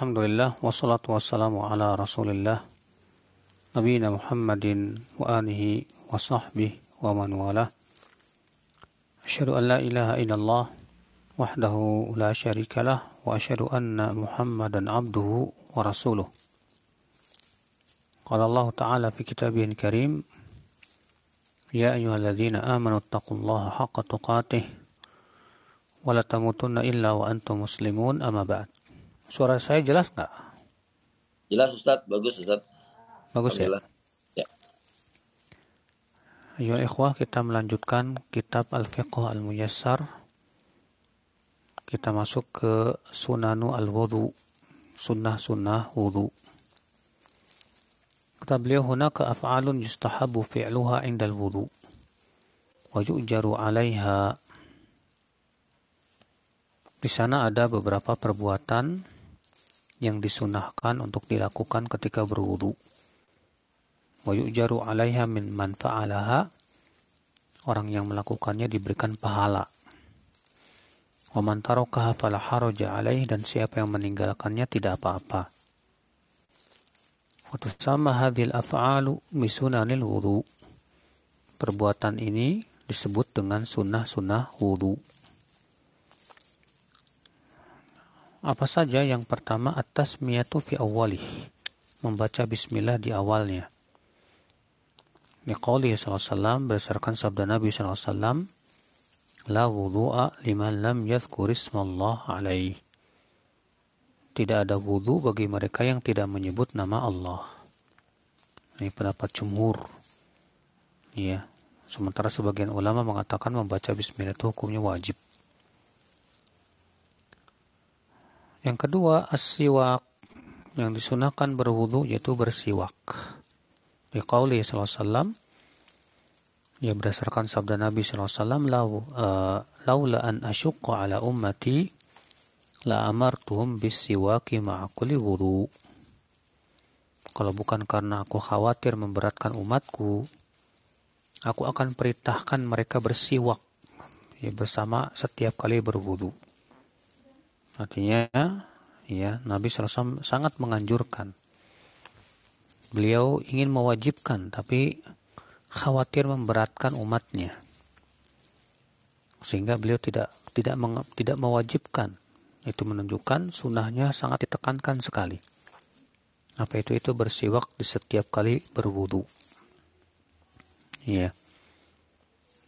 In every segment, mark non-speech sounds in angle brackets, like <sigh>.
Alhamdulillah wassalatu wassalamu ala Rasulillah nabiyina Muhammadin wa alihi wa sahbihi wa man wala. Asyhadu an la ilaha illallah wahdahu la syarika lah wa asyhadu anna Muhammadan abduhu wa rasuluh. Qala Allah Ta'ala fi kitabihil karim Ya ayyuhalladzina amanu taqullaha haqqa tuqatih wa la tamutunna illa wa antum muslimun amma ba'd. Suara saya jelas nggak? Jelas Ustaz, bagus Ustaz. Bagus ya? Ya. Ayo ikhwah, kita melanjutkan kitab Al-Fiqh Al-Muyassar. Kita masuk ke Sunanu Al-Wudu. Sunnah-sunnah wudu. Kata beliau, hunaka af'alun yustahabu fi'luha indal wudu. Wa yu'jaru 'alaiha. Di sana ada beberapa perbuatan yang disunahkan untuk dilakukan ketika berwudu. Wa yu'jaru 'alaiha min man fa'alaha. Orang yang melakukannya diberikan pahala. Wa man tarakaha fala haraja 'alaihi dan siapa yang meninggalkannya tidak apa-apa. Wa tusamma hadhil af'alu bisunanil wudu. Perbuatan ini disebut dengan sunnah-sunnah wudu. Apa saja yang pertama atas miyatu fi awalih. Membaca bismillah di awalnya. Niqali SAW berdasarkan sabda Nabi SAW. La wudu'a liman lam yadhkur ismallah alaih. Tidak ada wudu bagi mereka yang tidak menyebut nama Allah. Ini pendapat jumhur. Ya. Sementara sebagian ulama mengatakan membaca bismillah itu hukumnya wajib. Yang kedua, as-siwak. Yang disunahkan berwudu yaitu bersiwak. Di qawli sallallahu ya berdasarkan sabda Nabi SAW, Lau, uh, laula an asyukka ala ummati la amartuhum bisiwaki ma'akuli wudu. Kalau bukan karena aku khawatir memberatkan umatku, aku akan perintahkan mereka bersiwak ya, bersama setiap kali berwudu. Artinya, ya Nabi SAW sangat menganjurkan. Beliau ingin mewajibkan, tapi khawatir memberatkan umatnya, sehingga beliau tidak tidak meng, tidak mewajibkan. Itu menunjukkan sunnahnya sangat ditekankan sekali. Apa itu itu bersiwak di setiap kali berwudu. Ya.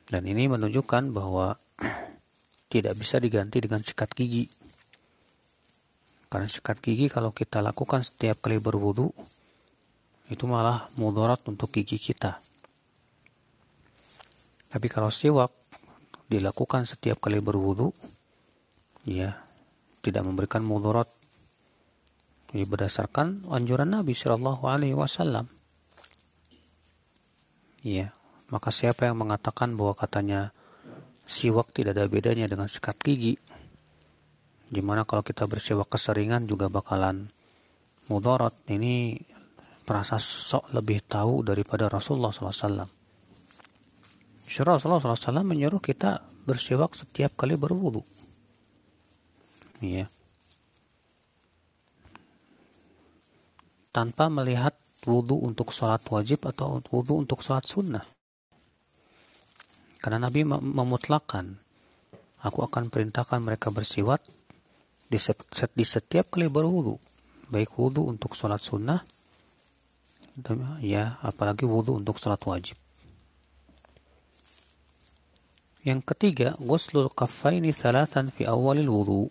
Dan ini menunjukkan bahwa <clears throat> tidak bisa diganti dengan sikat gigi. Karena sikat gigi kalau kita lakukan setiap kali berwudu, itu malah mudarat untuk gigi kita. Tapi kalau siwak dilakukan setiap kali berwudu, ya tidak memberikan mudarat. Ini berdasarkan anjuran Nabi Shallallahu Alaihi Wasallam. Ya, maka siapa yang mengatakan bahwa katanya siwak tidak ada bedanya dengan sikat gigi, Gimana kalau kita bersiwak keseringan juga bakalan mudarat. Ini perasa sok lebih tahu daripada Rasulullah SAW. Rasulullah SAW menyuruh kita bersiwak setiap kali berwudu. Iya. Tanpa melihat wudu untuk sholat wajib atau wudu untuk sholat sunnah. Karena Nabi memutlakan, aku akan perintahkan mereka bersiwak di, di setiap kali berwudu baik wudu untuk sholat sunnah ya apalagi wudu untuk sholat wajib yang ketiga ghuslul kaffaini salatan fi awalil wudu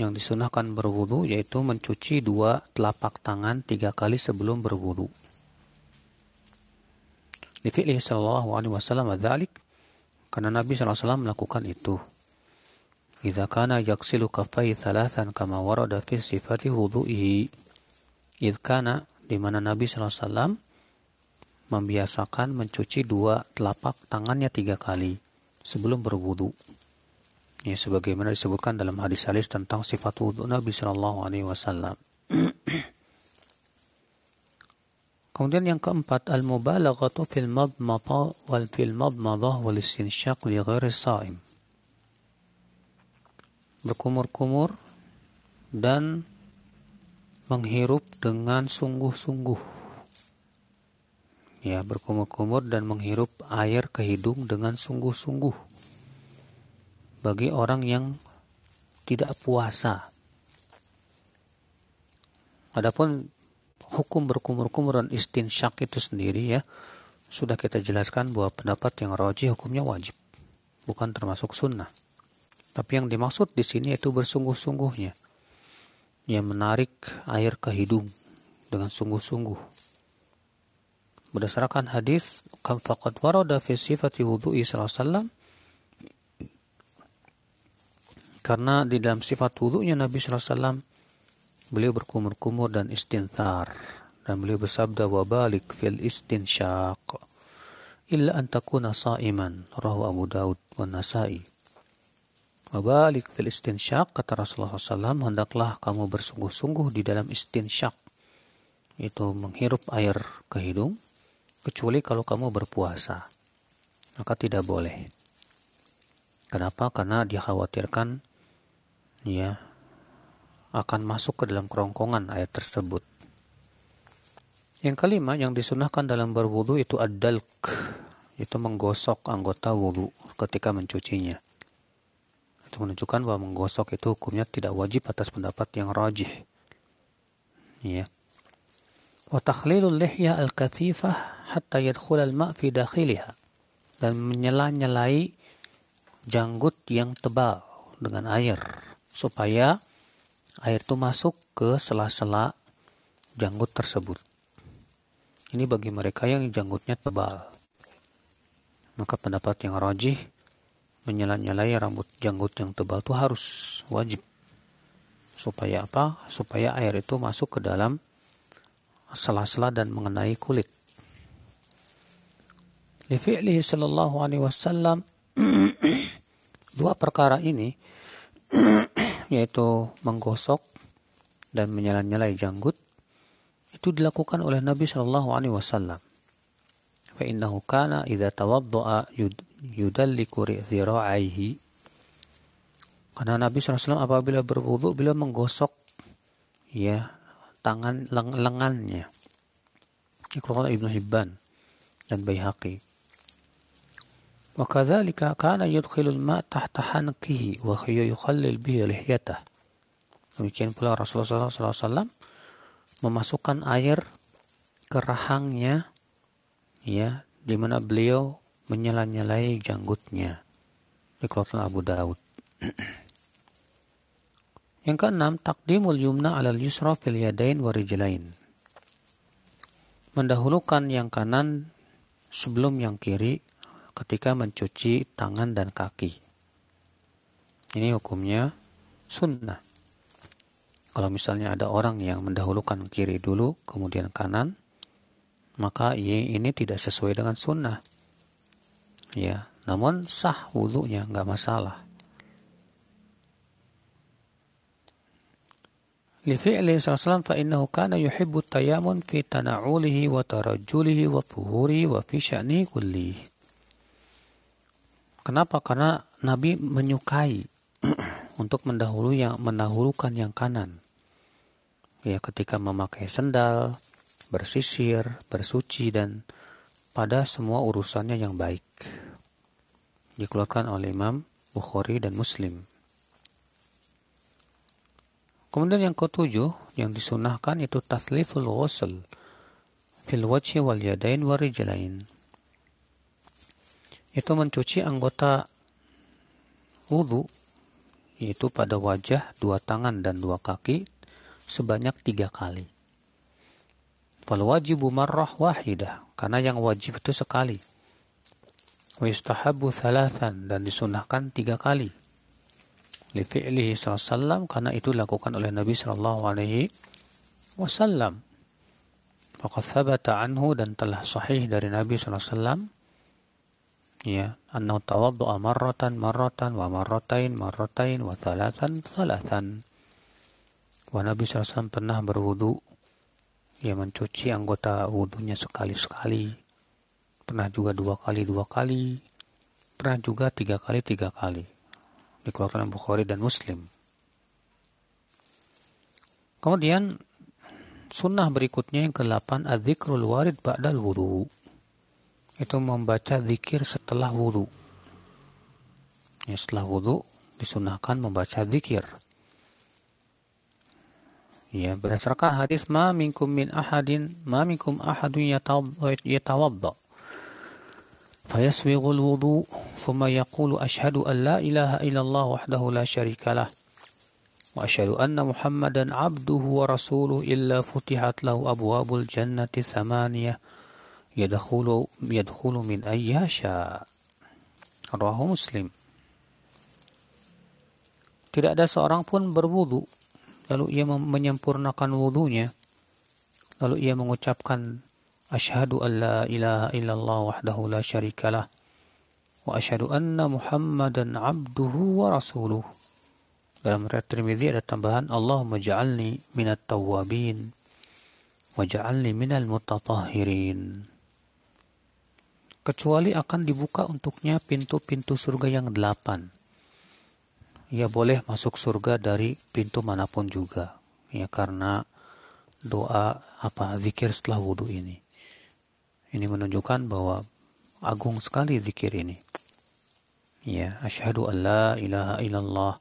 yang disunahkan berwudu yaitu mencuci dua telapak tangan tiga kali sebelum berwudu. Di fi'lihi sallallahu alaihi wasallam karena Nabi SAW melakukan itu. إذا كان يغسل كفيه ثلاثا كما ورد في صفة وضوئه إذ كان di mana Nabi SAW membiasakan mencuci dua telapak tangannya tiga kali sebelum berwudu. Ya, sebagaimana disebutkan dalam hadis-hadis tentang sifat wudhu Nabi Shallallahu Alaihi Wasallam. <clears throat> Kemudian yang keempat, al-mubalaghatu fil madmata wal fil madmadah wal istinsyaq li ghairi saim berkumur-kumur dan menghirup dengan sungguh-sungguh. Ya, berkumur-kumur dan menghirup air ke hidung dengan sungguh-sungguh. Bagi orang yang tidak puasa. Adapun hukum berkumur-kumur dan istinsyak itu sendiri ya, sudah kita jelaskan bahwa pendapat yang roji hukumnya wajib, bukan termasuk sunnah. Tapi yang dimaksud di sini itu bersungguh-sungguhnya. Yang menarik air ke hidung dengan sungguh-sungguh. Berdasarkan hadis, kam faqad warada fi sifati wudu'i sallallahu karena di dalam sifat wudhunya Nabi SAW beliau berkumur-kumur dan istinthar dan beliau bersabda wa balik fil istinsyaq illa an takuna sa'iman rahu Abu Daud wa Nasai Wabalik fil istinsyak, kata Rasulullah SAW, hendaklah kamu bersungguh-sungguh di dalam istinsyak. Itu menghirup air ke hidung, kecuali kalau kamu berpuasa. Maka tidak boleh. Kenapa? Karena dikhawatirkan ya akan masuk ke dalam kerongkongan air tersebut. Yang kelima yang disunahkan dalam berwudu itu adalk, itu menggosok anggota wudu ketika mencucinya. Itu menunjukkan bahwa menggosok itu hukumnya tidak wajib atas pendapat yang rajih. Ya. Wa takhlilul lihya al-kathifah hatta yadkhul al-ma' fi dakhiliha. Dan menyela-nyelai janggut yang tebal dengan air supaya air itu masuk ke sela-sela janggut tersebut. Ini bagi mereka yang janggutnya tebal. Maka pendapat yang rajih menyala-nyalai rambut janggut yang tebal itu harus wajib. Supaya apa? Supaya air itu masuk ke dalam sela-sela dan mengenai kulit. Lifi'lihi sallallahu alaihi wasallam <clears throat> dua perkara ini <clears throat> yaitu menggosok dan menyala-nyalai janggut itu dilakukan oleh Nabi Shallallahu alaihi wasallam. Fa innahu kana idza tawaddaa yudalliku zira'aihi. Karena Nabi SAW apabila berwudu beliau menggosok ya tangan leng lengannya. Iqra'ah Ibnu Hibban dan Baihaqi. Wa kadzalika kana yudkhilul ma' tahta hanqihi wa yukhallil bihi lihyatah. Demikian pula Rasulullah SAW memasukkan air ke rahangnya ya di mana beliau menyala-nyalai janggutnya. Dikeluarkan Abu Daud. <clears throat> Yang keenam, takdimul yumna alal yusra fil yadain warijlain. Mendahulukan yang kanan sebelum yang kiri ketika mencuci tangan dan kaki. Ini hukumnya sunnah. Kalau misalnya ada orang yang mendahulukan kiri dulu, kemudian kanan, maka ini tidak sesuai dengan sunnah ya namun sah wudhunya nggak masalah Lifi'li SAW fa'innahu kana yuhibbu tayamun fi tana'ulihi wa tarajulihi wa tuhurihi wa fi sya'ni kulli. Kenapa? Karena Nabi menyukai <clears throat> untuk mendahului yang mendahulukan yang kanan. Ya, ketika memakai sendal, bersisir, bersuci dan pada semua urusannya yang baik. Dikeluarkan oleh Imam Bukhari dan Muslim. Kemudian yang ketujuh yang disunahkan itu tasliful ghusl fil wajhi wal yadain wal rijlain. Itu mencuci anggota wudhu yaitu pada wajah, dua tangan dan dua kaki sebanyak tiga kali. Fal wajibu marrah wahidah. Karena yang wajib itu sekali. Wa yustahabu thalathan. Dan disunahkan tiga kali. Li fi'lihi sallallahu karena itu dilakukan oleh Nabi sallallahu alaihi wasallam. Faqad thabata anhu dan telah sahih dari Nabi sallallahu wasallam ya annahu tawaddu'a marratan marratan wa marratain marratain wa thalathan thalathan. Wa Nabi SAW pernah berwudu ia mencuci anggota wudhunya sekali-sekali. Pernah juga dua kali dua kali. Pernah juga tiga kali tiga kali. Dikeluarkan Bukhari dan Muslim. Kemudian sunnah berikutnya yang ke-8 adzikrul warid ba'dal wudu. Itu membaca zikir setelah wudu. Ya, setelah wudu disunahkan membaca zikir. Ya, berdasarkan hadis ma minkum min ahadin ma minkum ahadun yatawadda فيسبغ الوضوء ثم يقول أشهد أن لا إله إلا الله وحده لا شريك له وأشهد أن محمدا عبده ورسوله إلا فتحت له أبواب الجنة ثمانية يدخل يدخل من أي شاء رواه مسلم Tidak ada seorang pun berwudu lalu ia menyempurnakan wudhunya lalu ia mengucapkan asyhadu an la ilaha illallah wahdahu la syarikalah wa asyhadu anna muhammadan abduhu wa rasuluh. Dalam riwayat Tirmidzi ada tambahan Allahumma ja'alni minat tawwabin wa ja'alni minal mutatahhirin. Kecuali akan dibuka untuknya pintu-pintu surga yang delapan. Ia boleh masuk surga dari pintu mana pun juga. Ya karena doa apa zikir setelah wudhu ini ini menunjukkan bahwa agung sekali zikir ini. Ya asyhadu an la ilaha illallah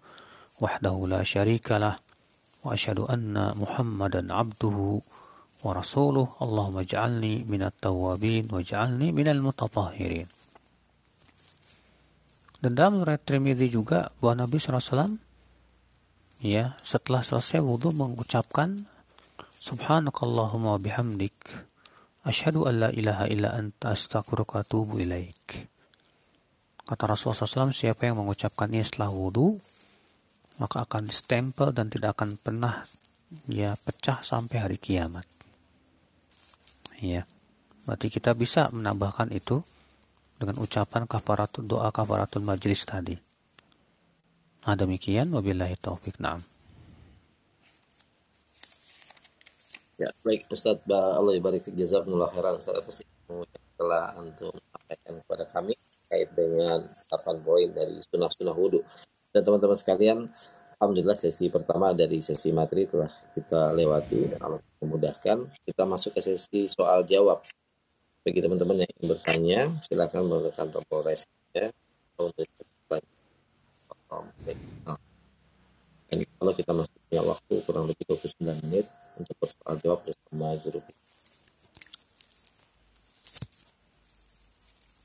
wahdahu la syarikalah wa asyhadu anna muhammadan abduhu wa rasuluh. Allahumma ja'alni minat tawabin wa ja'alni minal mutatahhirin. Dan dalam riwayat Tirmidzi juga bahwa Nabi SAW ya setelah selesai wudhu mengucapkan Subhanakallahumma bihamdik Asyhadu an la ilaha illa anta astaghfiruka wa atubu ilaik. Kata Rasulullah SAW, siapa yang mengucapkannya setelah wudhu, maka akan distempel dan tidak akan pernah ya pecah sampai hari kiamat. Ya, berarti kita bisa menambahkan itu dengan ucapan kafaratul doa kafaratul majlis tadi. Nah demikian wabillahi taufik na'am. Ya, baik Ustaz Allah ibarik jazakumullah khairan Ustaz atas ilmu yang telah antum sampaikan kepada kami terkait dengan 8 poin dari sunnah-sunnah wudhu. Dan teman-teman sekalian, Alhamdulillah sesi pertama dari sesi materi telah kita lewati dan Allah memudahkan. Kita masuk ke sesi soal jawab. Bagi teman-teman yang ingin bertanya, silakan menggunakan tombol raise ya. Untuk Ini kalau kita masih punya waktu kurang lebih 29 menit untuk bersoal jawab bersama kita.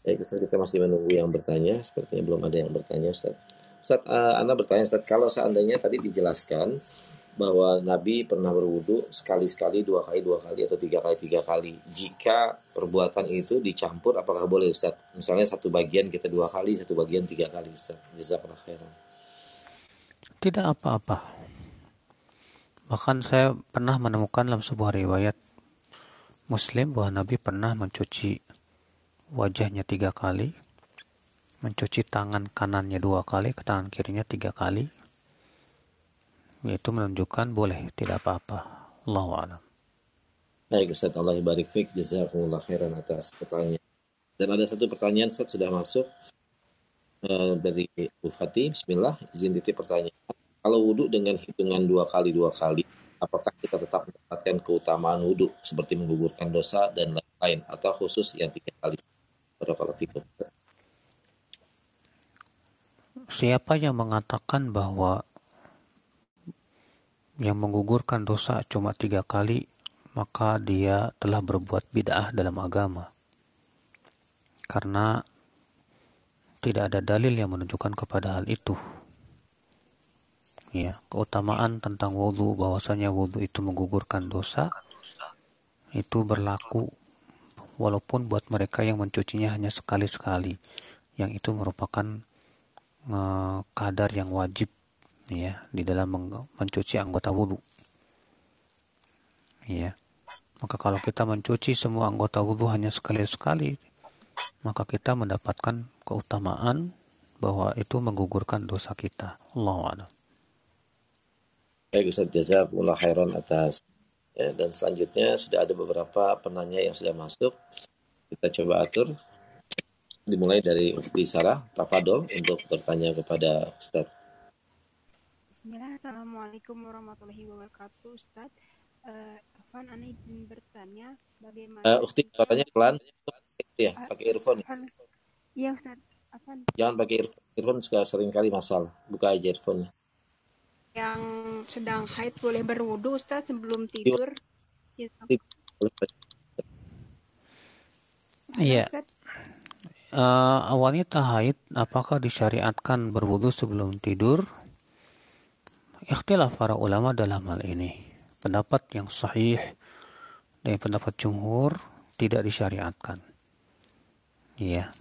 Baik, Ustaz, kita masih menunggu yang bertanya. Sepertinya belum ada yang bertanya, Ustaz. Ustaz, uh, Anda bertanya, Ustaz, kalau seandainya tadi dijelaskan bahwa Nabi pernah berwudu sekali-sekali, dua kali, dua kali, atau tiga kali, tiga kali. Jika perbuatan itu dicampur, apakah boleh Ustaz? Misalnya satu bagian kita dua kali, satu bagian tiga kali Ustaz. Jazakallah khairan. Tidak apa-apa. Bahkan saya pernah menemukan dalam sebuah riwayat Muslim bahwa Nabi pernah mencuci wajahnya tiga kali, mencuci tangan kanannya dua kali, ke tangan kirinya tiga kali, itu menunjukkan boleh tidak apa-apa. Allah alam. Baik Ustaz Allah barik fik. Jazakumullah khairan atas pertanyaan. Dan ada satu pertanyaan Ustaz sudah masuk uh, dari Bu Fatih Bismillah izin titip pertanyaan kalau wudhu dengan hitungan dua kali dua kali apakah kita tetap mendapatkan keutamaan wudhu seperti menggugurkan dosa dan lain-lain atau khusus yang tiga kali. Siapa yang mengatakan bahwa yang menggugurkan dosa cuma tiga kali, maka dia telah berbuat bid'ah dalam agama. Karena tidak ada dalil yang menunjukkan kepada hal itu. Ya, keutamaan tentang wudhu, bahwasanya wudhu itu menggugurkan dosa, itu berlaku walaupun buat mereka yang mencucinya hanya sekali-sekali, yang itu merupakan uh, kadar yang wajib ya di dalam mencuci anggota wudhu ya maka kalau kita mencuci semua anggota wudhu hanya sekali-sekali maka kita mendapatkan keutamaan bahwa itu menggugurkan dosa kita Allah a'lam Baik Ustaz Jazakumullah khairan atas ya, dan selanjutnya sudah ada beberapa penanya yang sudah masuk kita coba atur dimulai dari Ufti Sarah Tafadol untuk bertanya kepada Ustaz Bismillah, Assalamualaikum warahmatullahi wabarakatuh, Ustaz. Uh, Afan, Ana izin bertanya bagaimana? Uh, Ukti, suaranya pelan. Ya, pakai earphone. Iya, Ustaz. Afan. Jangan pakai earphone. Earphone suka sering kali masalah. Buka aja earphone Yang sedang haid boleh berwudu, Ustaz, sebelum tidur? Iya. Iya. Uh, wanita haid apakah disyariatkan berwudu sebelum tidur? Ikhtilaf para ulama dalam hal ini. Pendapat yang sahih dan pendapat jumhur tidak disyariatkan. Iya.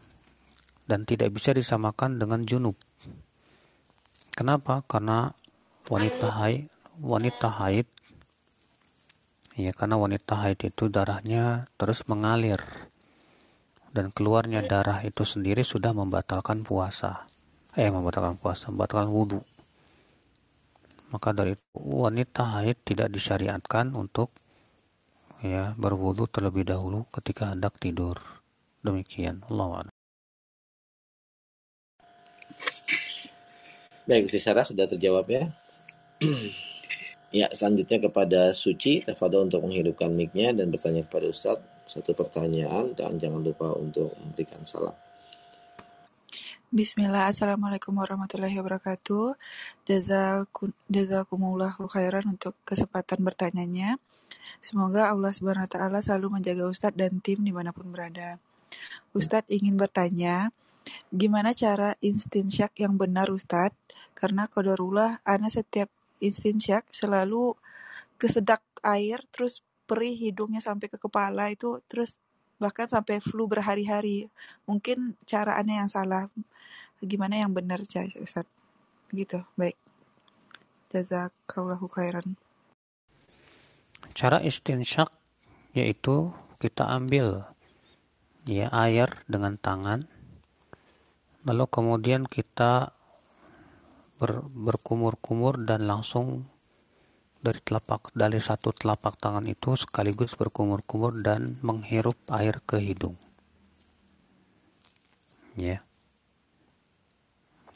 Dan tidak bisa disamakan dengan junub. Kenapa? Karena wanita haid, wanita haid Ya, karena wanita haid itu darahnya terus mengalir. Dan keluarnya darah itu sendiri sudah membatalkan puasa. Eh, membatalkan puasa, membatalkan wudhu. Maka dari itu, wanita haid tidak disyariatkan untuk ya berwudhu terlebih dahulu ketika hendak tidur. Demikian. Allah Baik, Sarah sudah terjawab ya. <clears throat> Ya, selanjutnya kepada Suci, tafadhol untuk menghidupkan mic-nya dan bertanya kepada Ustaz satu pertanyaan dan jangan lupa untuk memberikan salam. Bismillah, Assalamualaikum warahmatullahi wabarakatuh. Jazakumullah khairan untuk kesempatan bertanyanya. Semoga Allah Subhanahu wa taala selalu menjaga Ustadz dan tim di mana pun berada. Ustadz ingin bertanya, gimana cara istinsyak yang benar Ustadz? Karena kodarullah, ana setiap istinsyak selalu kesedak air terus perih hidungnya sampai ke kepala itu terus bahkan sampai flu berhari-hari. Mungkin cara aneh yang salah. Gimana yang benar Ustaz gitu baik. Jazakallahu khairan. Cara istinsyak yaitu kita ambil ya air dengan tangan lalu kemudian kita ber, berkumur-kumur dan langsung dari telapak dari satu telapak tangan itu sekaligus berkumur-kumur dan menghirup air ke hidung. Ya.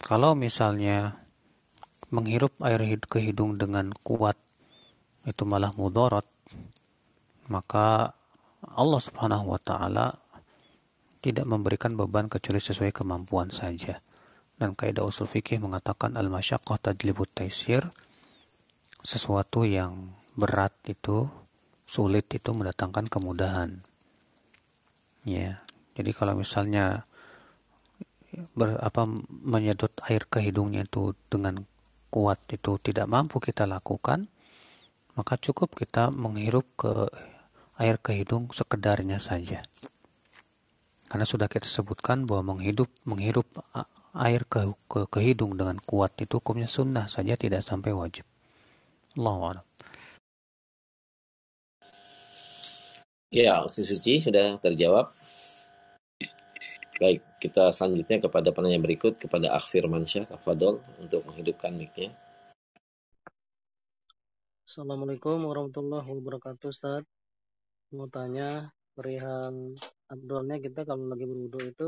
Kalau misalnya menghirup air ke hidung dengan kuat itu malah mudarat, maka Allah Subhanahu wa taala tidak memberikan beban kecuali sesuai kemampuan saja. Dan kaidah usul fikih mengatakan al-masyaqqah tajlibut taisir sesuatu yang berat itu sulit itu mendatangkan kemudahan. Ya jadi kalau misalnya ber, apa menyedot air ke hidungnya itu dengan kuat itu tidak mampu kita lakukan maka cukup kita menghirup ke air ke hidung sekedarnya saja karena sudah kita sebutkan bahwa menghidup menghirup air ke, ke, ke hidung dengan kuat itu hukumnya sunnah saja tidak sampai wajib. Allah Ya, suci sudah terjawab. Baik, kita selanjutnya kepada penanya berikut kepada Akhir Mansyah Tafadol untuk menghidupkan mic-nya. Assalamualaikum warahmatullahi wabarakatuh Ustaz. Mau tanya perihal abdulnya kita kalau lagi berwudu itu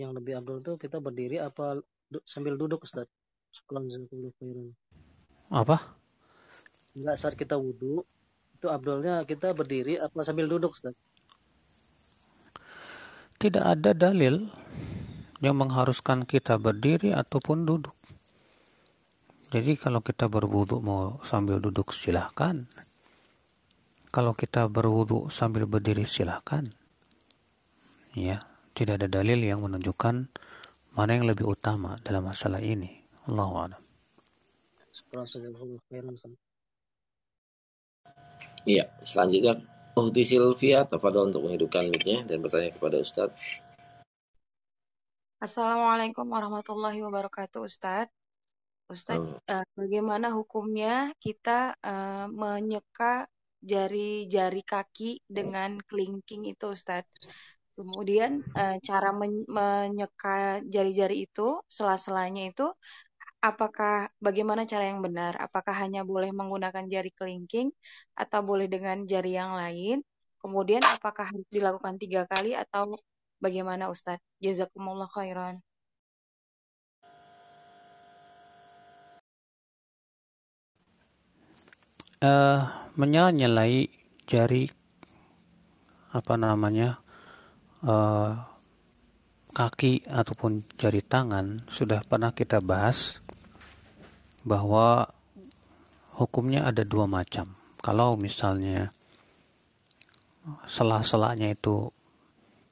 yang lebih abdul tuh kita berdiri apa du sambil duduk Ustaz? Apa? Enggak saat kita wudhu itu abdulnya kita berdiri apa sambil duduk Ustaz? Tidak ada dalil yang mengharuskan kita berdiri ataupun duduk. Jadi kalau kita berwudhu mau sambil duduk silahkan. Kalau kita berwudhu sambil berdiri silahkan. Ya, tidak ada dalil yang menunjukkan mana yang lebih utama dalam masalah ini. Allah a'lam. Iya, selanjutnya Uhti Silvia tafadhol untuk menghidupkan mic dan bertanya kepada Ustaz. Assalamualaikum warahmatullahi wabarakatuh Ustaz. Ustaz, hmm. uh, bagaimana hukumnya kita uh, menyeka jari-jari kaki dengan kelingking itu Ustaz? Kemudian uh, cara men menyeka jari-jari itu, sela-selanya itu, apakah bagaimana cara yang benar? Apakah hanya boleh menggunakan jari kelingking atau boleh dengan jari yang lain? Kemudian apakah harus dilakukan tiga kali atau bagaimana Ustadz? Jazakumullah khairan. Uh, menyala-nyalai jari apa namanya uh, kaki ataupun jari tangan sudah pernah kita bahas bahwa hukumnya ada dua macam. Kalau misalnya sela-selanya itu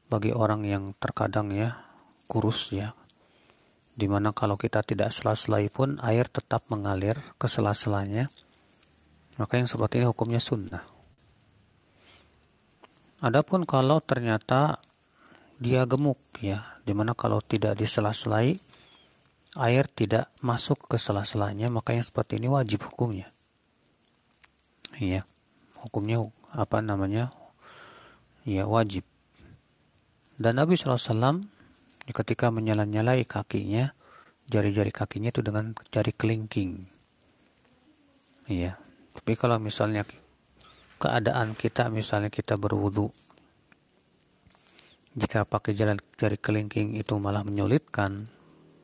bagi orang yang terkadang ya kurus ya di mana kalau kita tidak sela-selai pun air tetap mengalir ke sela-selanya maka yang seperti ini hukumnya sunnah adapun kalau ternyata dia gemuk ya di mana kalau tidak disela-selai air tidak masuk ke sela-selanya maka yang seperti ini wajib hukumnya iya hukumnya apa namanya ya wajib dan Nabi SAW ketika menyala-nyalai kakinya, jari-jari kakinya itu dengan jari kelingking. Iya. Tapi kalau misalnya keadaan kita, misalnya kita berwudu, jika pakai jalan jari kelingking itu malah menyulitkan,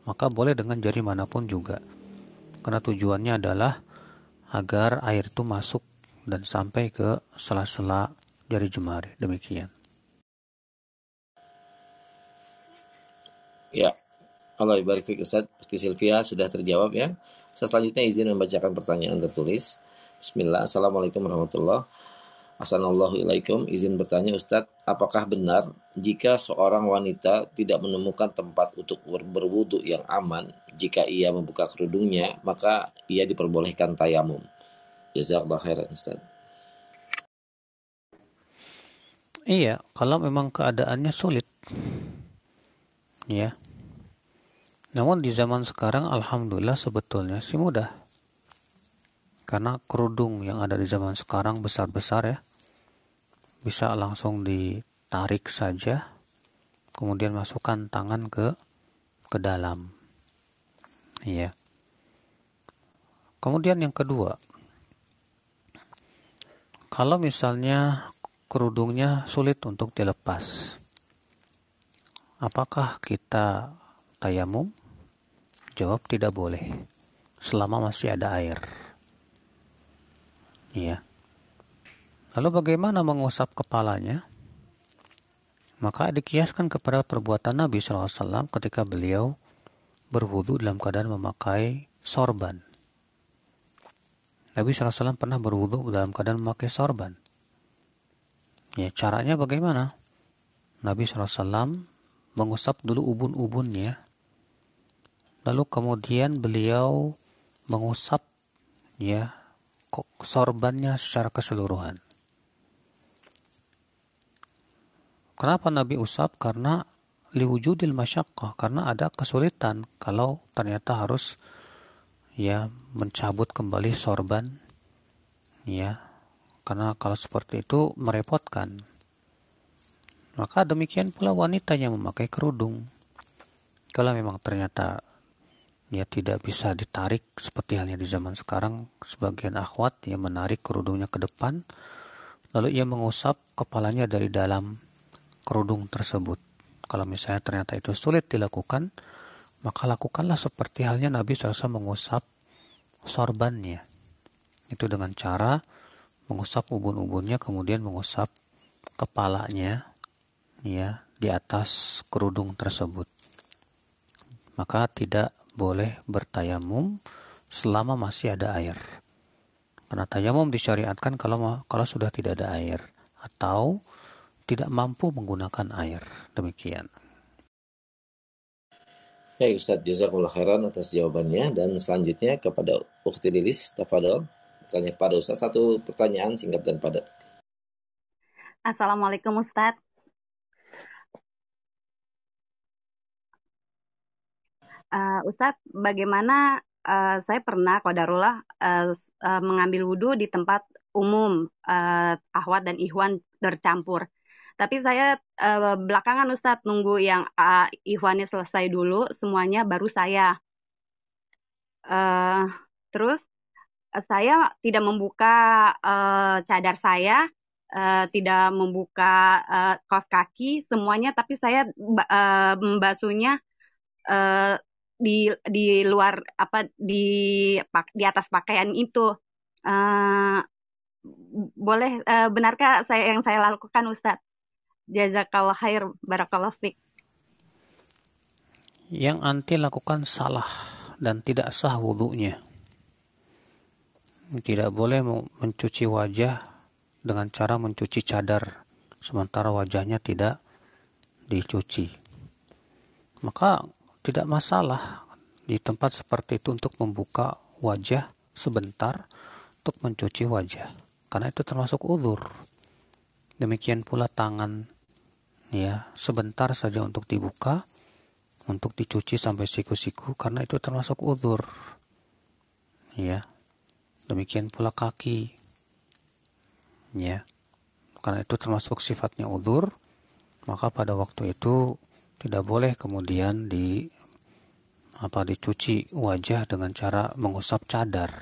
maka boleh dengan jari mana pun juga. Karena tujuannya adalah agar air itu masuk dan sampai ke sela-sela jari jemari. Demikian. Ya, Allah barik fiik Ustaz. Silvia sudah terjawab ya. Ustaz selanjutnya izin membacakan pertanyaan tertulis. Bismillah. Assalamualaikum warahmatullahi Assalamualaikum. Izin bertanya Ustadz, apakah benar jika seorang wanita tidak menemukan tempat untuk berwudu yang aman jika ia membuka kerudungnya, maka ia diperbolehkan tayamum? Jazakallah khairan Ustadz. Iya, kalau memang keadaannya sulit, ya. Namun di zaman sekarang alhamdulillah sebetulnya sih mudah. Karena kerudung yang ada di zaman sekarang besar-besar ya. Bisa langsung ditarik saja kemudian masukkan tangan ke ke dalam. Iya. Kemudian yang kedua, kalau misalnya kerudungnya sulit untuk dilepas, Apakah kita tayamum? Jawab tidak boleh. Selama masih ada air. Iya. Lalu bagaimana mengusap kepalanya? Maka dikiaskan kepada perbuatan Nabi SAW ketika beliau berwudu dalam keadaan memakai sorban. Nabi SAW pernah berwudu dalam keadaan memakai sorban. Ya, caranya bagaimana? Nabi SAW mengusap dulu ubun-ubunnya. Lalu kemudian beliau mengusap ya sorbannya secara keseluruhan. Kenapa Nabi usap? Karena liwujudil masyakkah, karena ada kesulitan kalau ternyata harus ya mencabut kembali sorban ya karena kalau seperti itu merepotkan maka demikian pula wanita yang memakai kerudung. Kalau memang ternyata ya tidak bisa ditarik seperti halnya di zaman sekarang, sebagian akhwat yang menarik kerudungnya ke depan, lalu ia mengusap kepalanya dari dalam kerudung tersebut. Kalau misalnya ternyata itu sulit dilakukan, maka lakukanlah seperti halnya Nabi SAW mengusap sorbannya. Itu dengan cara mengusap ubun-ubunnya, kemudian mengusap kepalanya, ya di atas kerudung tersebut. Maka tidak boleh bertayamum selama masih ada air. Karena tayamum disyariatkan kalau kalau sudah tidak ada air atau tidak mampu menggunakan air. Demikian. Baik Ustaz, jazakumullah khairan atas jawabannya dan selanjutnya kepada Ukhti Lilis, tafadhol. Tanya kepada Ustaz satu pertanyaan singkat dan padat. Assalamualaikum Ustaz. Uh, Ustadz, bagaimana uh, saya pernah kodarullah uh, uh, mengambil wudhu di tempat umum uh, ahwat dan ikhwan tercampur. Tapi saya uh, belakangan Ustadz nunggu yang uh, ikhwannya selesai dulu semuanya baru saya. Uh, terus uh, saya tidak membuka uh, cadar saya, uh, tidak membuka uh, kos kaki semuanya, tapi saya uh, membasuhnya uh, di di luar apa di di atas pakaian itu uh, boleh uh, benarkah saya yang saya lakukan Ustadz? Jazakallah khair, barakallah fiqh. Yang anti lakukan salah dan tidak sah wudhunya. Tidak boleh mencuci wajah dengan cara mencuci cadar, sementara wajahnya tidak dicuci. Maka tidak masalah di tempat seperti itu untuk membuka wajah sebentar untuk mencuci wajah. Karena itu termasuk uzur. Demikian pula tangan ya sebentar saja untuk dibuka untuk dicuci sampai siku-siku karena itu termasuk uzur. Ya demikian pula kaki. Ya karena itu termasuk sifatnya uzur maka pada waktu itu tidak boleh kemudian di apa dicuci wajah dengan cara mengusap cadar.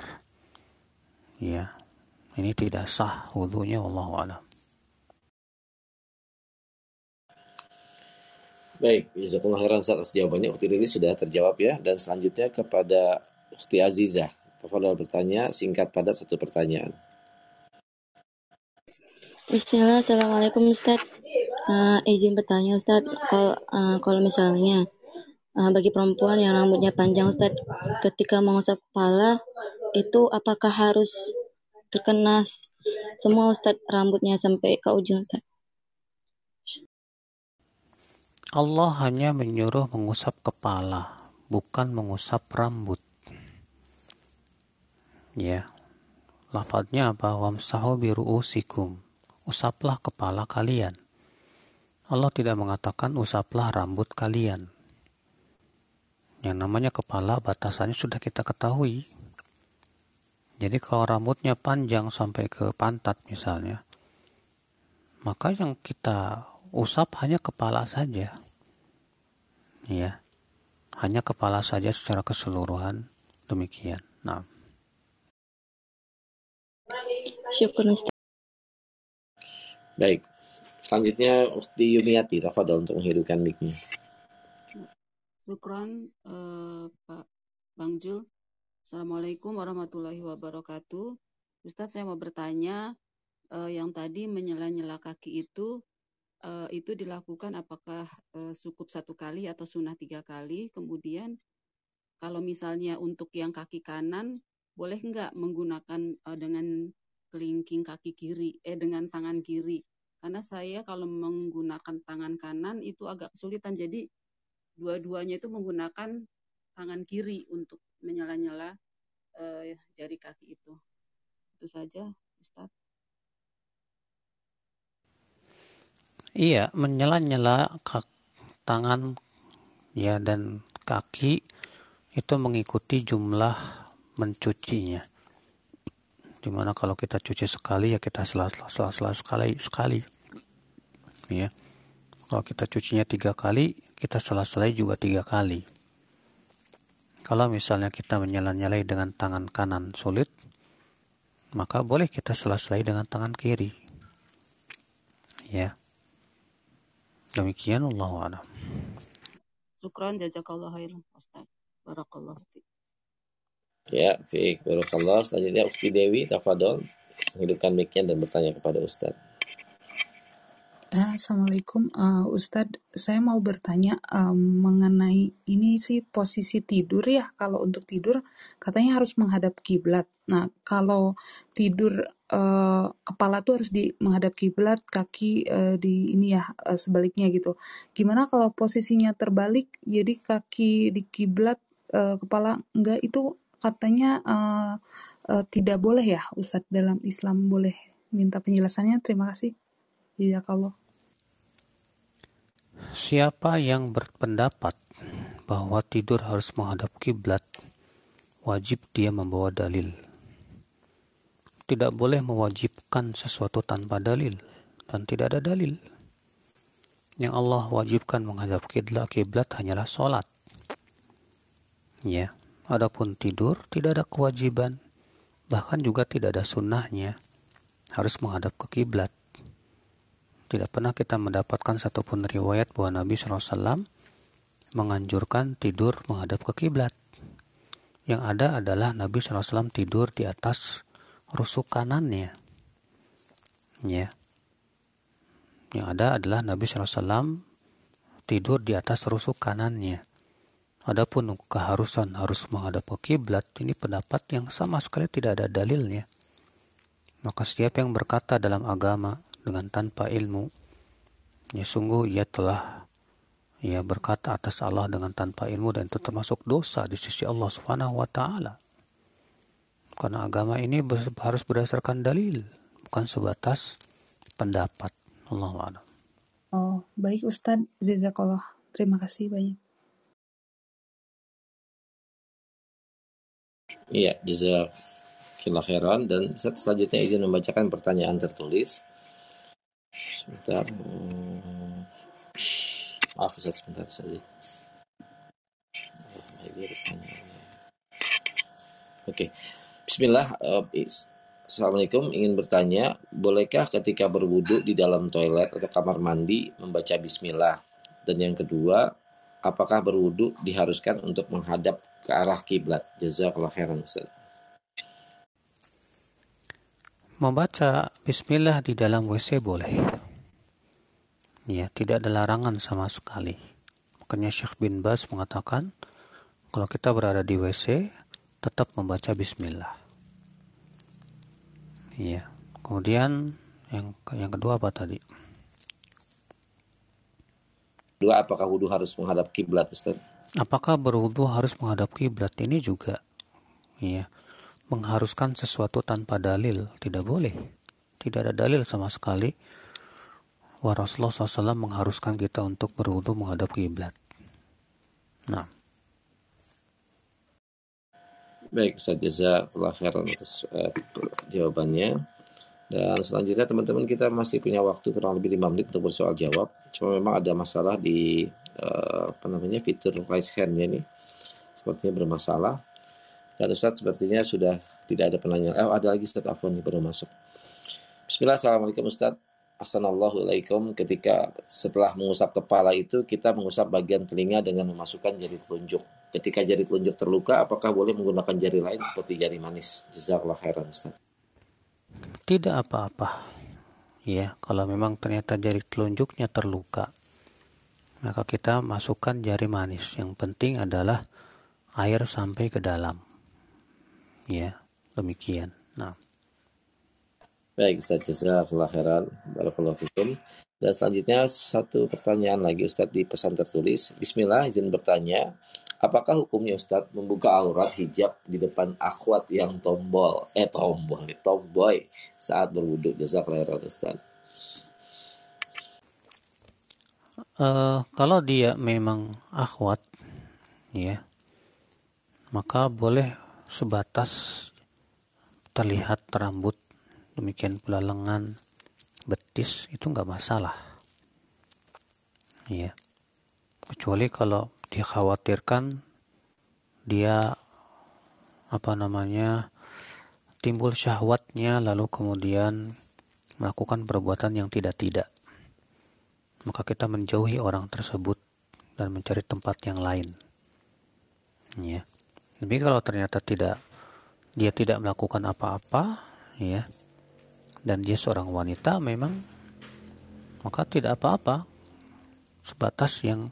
Ya. Ini tidak sah wudhunya Allah alam. Baik, jazakumullah khairan atas jawabannya. Ukti ini sudah terjawab ya. Dan selanjutnya kepada Ukti Azizah. Tafadhol bertanya singkat pada satu pertanyaan. Bismillah, Assalamualaikum Ustaz. Uh, izin bertanya Ustaz, kalau, uh, misalnya uh, bagi perempuan yang rambutnya panjang Ustaz ketika mengusap kepala itu apakah harus terkena semua Ustaz rambutnya sampai ke ujung Ustaz? Allah hanya menyuruh mengusap kepala, bukan mengusap rambut. Ya. Lafadznya apa? Wamsahu biru'usikum. Usaplah kepala kalian. Allah tidak mengatakan usaplah rambut kalian. Yang namanya kepala batasannya sudah kita ketahui. Jadi kalau rambutnya panjang sampai ke pantat misalnya, maka yang kita usap hanya kepala saja. Ya. Hanya kepala saja secara keseluruhan demikian. Nah. Baik. Selanjutnya Ukti Yumiati, tafadhol untuk menghidupkan mic-nya. Syukran uh, Pak Bang Jul. Assalamualaikum warahmatullahi wabarakatuh. Ustadz saya mau bertanya uh, yang tadi menyela-nyela kaki itu uh, itu dilakukan apakah uh, cukup satu kali atau sunnah tiga kali? Kemudian kalau misalnya untuk yang kaki kanan boleh nggak menggunakan uh, dengan kelingking kaki kiri eh dengan tangan kiri? Karena saya kalau menggunakan tangan kanan itu agak kesulitan jadi dua-duanya itu menggunakan tangan kiri untuk menyala-nyala uh, jari kaki itu. Itu saja, Ustaz. Iya, menyala-nyala tangan ya dan kaki itu mengikuti jumlah mencucinya. Di mana kalau kita cuci sekali ya kita selah-selah sekali sekali. Ya. Kalau kita cucinya tiga kali kita selesai juga tiga kali. Kalau misalnya kita menyala-nyalai dengan tangan kanan sulit, maka boleh kita selesai dengan tangan kiri. Ya. Demikian Allah a'lam. Syukran jazakallah khairan Ustaz. Barakallah Ya, fiik barakallah. Selanjutnya Ukti Dewi tafadol menghidupkan mic dan bertanya kepada Ustaz. Assalamualaikum, uh, Ustadz. Saya mau bertanya um, mengenai ini sih posisi tidur ya. Kalau untuk tidur katanya harus menghadap kiblat. Nah, kalau tidur uh, kepala tuh harus di menghadap kiblat, kaki uh, di ini ya uh, sebaliknya gitu. Gimana kalau posisinya terbalik? Jadi kaki di kiblat, uh, kepala enggak itu katanya uh, uh, tidak boleh ya, Ustadz dalam Islam boleh minta penjelasannya. Terima kasih. Iya kalau Siapa yang berpendapat bahwa tidur harus menghadap kiblat, wajib dia membawa dalil. Tidak boleh mewajibkan sesuatu tanpa dalil dan tidak ada dalil. Yang Allah wajibkan menghadap kiblat kiblat hanyalah sholat. Ya, adapun tidur tidak ada kewajiban, bahkan juga tidak ada sunnahnya harus menghadap ke kiblat. Tidak pernah kita mendapatkan satupun riwayat bahwa Nabi SAW menganjurkan tidur menghadap ke kiblat. Yang ada adalah Nabi SAW tidur di atas rusuk kanannya. Ya. Yang ada adalah Nabi SAW tidur di atas rusuk kanannya. Adapun keharusan harus menghadap ke kiblat ini pendapat yang sama sekali tidak ada dalilnya. Maka setiap yang berkata dalam agama dengan tanpa ilmu, ya sungguh ia telah ya berkata atas Allah dengan tanpa ilmu dan itu termasuk dosa di sisi Allah Subhanahu wa taala. Karena agama ini harus berdasarkan dalil, bukan sebatas pendapat. Allah Oh, baik Ustadz. Jazakallah. Terima kasih banyak. Iya, jazakillah khairan dan Ustaz selanjutnya izin membacakan pertanyaan tertulis. Sebentar. Hmm. Maaf Ustaz, sebentar saja. Oke. Bismillah. Uh, Assalamualaikum, ingin bertanya, bolehkah ketika berwudu di dalam toilet atau kamar mandi membaca bismillah? Dan yang kedua, apakah berwudu diharuskan untuk menghadap ke arah kiblat? Jazakallah khairan. Membaca bismillah di dalam WC boleh. Ya, tidak ada larangan sama sekali. Makanya Syekh bin Bas mengatakan, kalau kita berada di WC, tetap membaca bismillah. Iya. Kemudian yang yang kedua apa tadi? Dua apakah wudhu harus menghadap kiblat Ustaz? Apakah berwudhu harus menghadap kiblat ini juga iya mengharuskan sesuatu tanpa dalil tidak boleh. Tidak ada dalil sama sekali wa Rasulullah SAW mengharuskan kita untuk berwudhu menghadap kiblat. Nah. Baik, Jazakallah khairan atas uh, jawabannya. Dan selanjutnya teman-teman kita masih punya waktu kurang lebih 5 menit untuk bersoal jawab. Cuma memang ada masalah di uh, apa namanya fitur raise hand-nya ini. Sepertinya bermasalah. Dan Ustaz sepertinya sudah tidak ada penanya. Eh, ada lagi Ustaz Afwan yang baru masuk. Bismillah, Assalamualaikum Ustaz. Assalamualaikum ketika setelah mengusap kepala itu kita mengusap bagian telinga dengan memasukkan jari telunjuk. Ketika jari telunjuk terluka, apakah boleh menggunakan jari lain seperti jari manis? Jazakallah khairan Ustaz. Tidak apa-apa. Ya, kalau memang ternyata jari telunjuknya terluka, maka kita masukkan jari manis. Yang penting adalah air sampai ke dalam. Ya, demikian. Nah. Baik, Ustaz Jazakallah khairan. Barakallahu. Dan selanjutnya satu pertanyaan lagi Ustaz di pesan tertulis. Bismillah, izin bertanya. Apakah hukumnya Ustaz membuka aurat hijab di depan akhwat yang tombol, eh tombol, tomboy saat berwudhu? Jazakallah khairan Ustaz. Uh, kalau dia memang akhwat, ya, maka boleh sebatas terlihat rambut demikian pula lengan, betis itu nggak masalah. Iya. Kecuali kalau dikhawatirkan dia apa namanya timbul syahwatnya lalu kemudian melakukan perbuatan yang tidak-tidak. Maka kita menjauhi orang tersebut dan mencari tempat yang lain. Ya. Tapi kalau ternyata tidak dia tidak melakukan apa-apa, ya, dan dia seorang wanita memang maka tidak apa-apa sebatas yang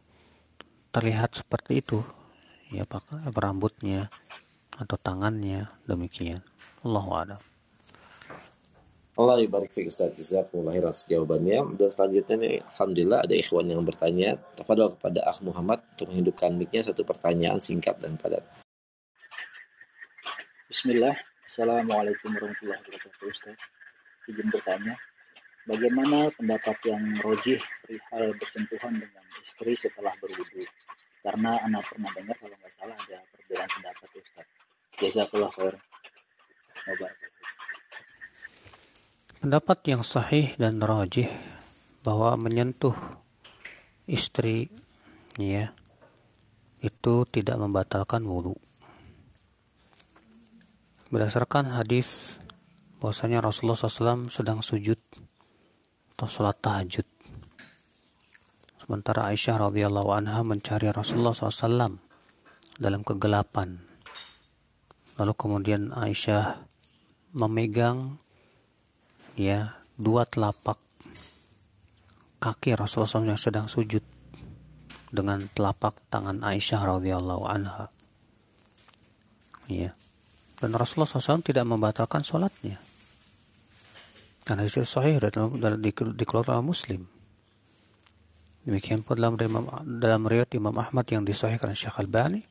terlihat seperti itu ya pakai rambutnya atau tangannya demikian Allah a'lam Allah ibarik fi Ustaz Jazakumullah khairan jawabannya dan selanjutnya nih Alhamdulillah ada ikhwan yang bertanya kepada kepada Ah Muhammad untuk menghidupkan mic satu pertanyaan singkat dan padat Bismillah Assalamualaikum warahmatullahi wabarakatuh Ustaz izin bertanya, bagaimana pendapat yang rojih perihal bersentuhan dengan istri setelah berwudu? Karena anak pernah dengar kalau nggak salah ada perbedaan pendapat Ustaz. Jazakallah khair. Pendapat yang sahih dan rojih bahwa menyentuh istri ya itu tidak membatalkan wudhu. Berdasarkan hadis bahwasanya Rasulullah SAW sedang sujud atau sholat tahajud. Sementara Aisyah radhiyallahu anha mencari Rasulullah SAW dalam kegelapan. Lalu kemudian Aisyah memegang ya dua telapak kaki Rasulullah SAW yang sedang sujud dengan telapak tangan Aisyah radhiyallahu anha. Ya. Dan Rasulullah SAW tidak membatalkan sholatnya. Karena itu sahih dalam, dikeluarkan Muslim. Demikian pun dalam dalam riwayat Imam Ahmad yang disahihkan Syekh Al-Bani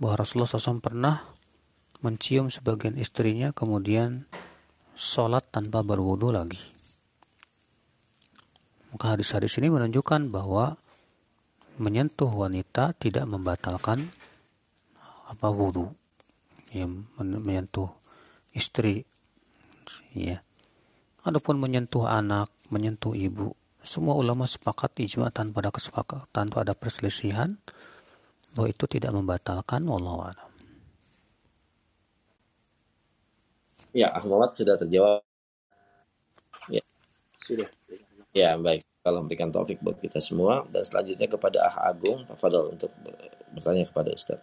bahwa Rasulullah SAW pernah mencium sebagian istrinya kemudian sholat tanpa berwudu lagi. Maka hadis-hadis ini menunjukkan bahwa menyentuh wanita tidak membatalkan apa wudhu. Ya, menyentuh istri. Ya. Adapun menyentuh anak, menyentuh ibu, semua ulama sepakat ijma tanpa ada kesepakatan, tanpa ada perselisihan bahwa itu tidak membatalkan wallahu. Ya, Ahmad sudah terjawab. Ya. Sudah. Ya, baik. Kalau memberikan taufik buat kita semua. Dan selanjutnya kepada Ah Agung, Pak Fadol untuk bertanya kepada Ustaz.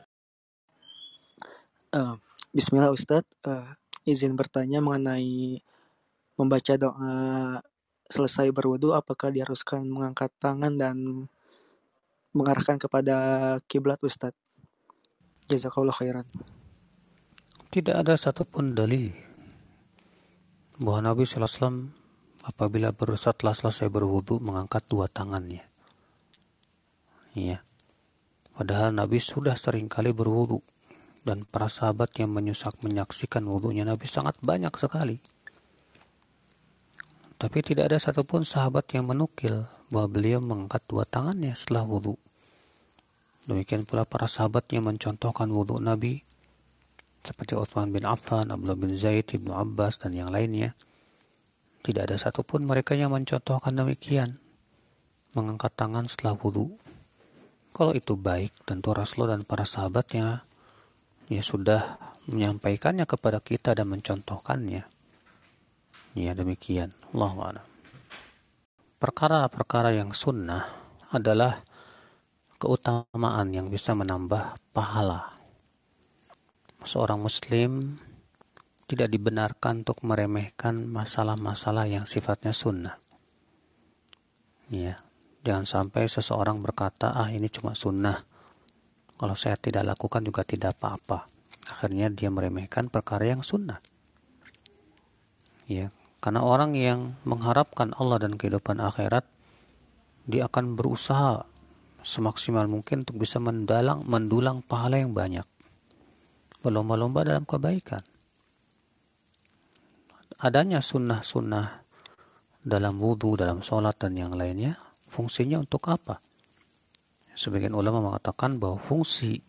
Uh, Bismillah Ustaz, uh, izin bertanya mengenai membaca doa selesai berwudu, apakah diharuskan mengangkat tangan dan mengarahkan kepada kiblat Ustaz? Jazakallah khairan. Tidak ada satupun dalil bahwa Nabi SAW apabila baru setelah selesai berwudu mengangkat dua tangannya. Iya. Padahal Nabi sudah sering kali berwudu dan para sahabat yang menyusak menyaksikan wudhunya Nabi sangat banyak sekali. Tapi tidak ada satupun sahabat yang menukil bahwa beliau mengangkat dua tangannya setelah wudhu. Demikian pula para sahabat yang mencontohkan wudhu Nabi seperti Uthman bin Affan, Abdullah bin Zaid, Ibnu Abbas, dan yang lainnya. Tidak ada satupun mereka yang mencontohkan demikian. Mengangkat tangan setelah wudhu. Kalau itu baik, tentu Rasulullah dan para sahabatnya ya sudah menyampaikannya kepada kita dan mencontohkannya. Ya demikian. Allah Perkara-perkara yang sunnah adalah keutamaan yang bisa menambah pahala. Seorang muslim tidak dibenarkan untuk meremehkan masalah-masalah yang sifatnya sunnah. Ya, jangan sampai seseorang berkata, ah ini cuma sunnah. Kalau saya tidak lakukan juga tidak apa-apa. Akhirnya dia meremehkan perkara yang sunnah. Ya, karena orang yang mengharapkan Allah dan kehidupan akhirat, dia akan berusaha semaksimal mungkin untuk bisa mendalang, mendulang pahala yang banyak. Berlomba-lomba dalam kebaikan adanya sunnah-sunnah dalam wudhu, dalam sholat, dan yang lainnya, fungsinya untuk apa? Sebagian ulama mengatakan bahwa fungsi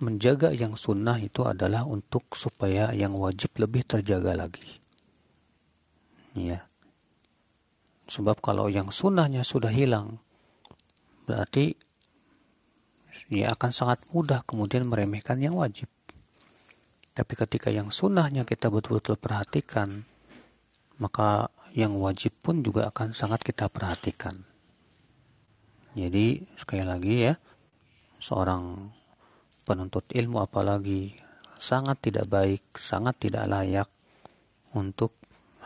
menjaga yang sunnah itu adalah untuk supaya yang wajib lebih terjaga lagi. Ya. Sebab kalau yang sunnahnya sudah hilang, berarti ya akan sangat mudah kemudian meremehkan yang wajib. Tapi ketika yang sunnahnya kita betul-betul perhatikan, maka yang wajib pun juga akan sangat kita perhatikan. Jadi sekali lagi ya, seorang penuntut ilmu apalagi sangat tidak baik, sangat tidak layak untuk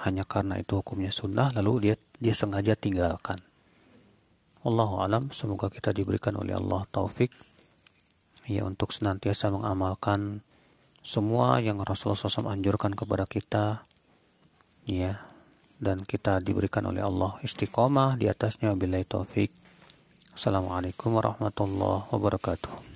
hanya karena itu hukumnya sunnah lalu dia dia sengaja tinggalkan. Allahu alam, semoga kita diberikan oleh Allah taufik ya untuk senantiasa mengamalkan semua yang Rasulullah SAW anjurkan kepada kita ya dan kita diberikan oleh Allah istiqomah di atasnya bila taufik. Assalamualaikum warahmatullahi wabarakatuh.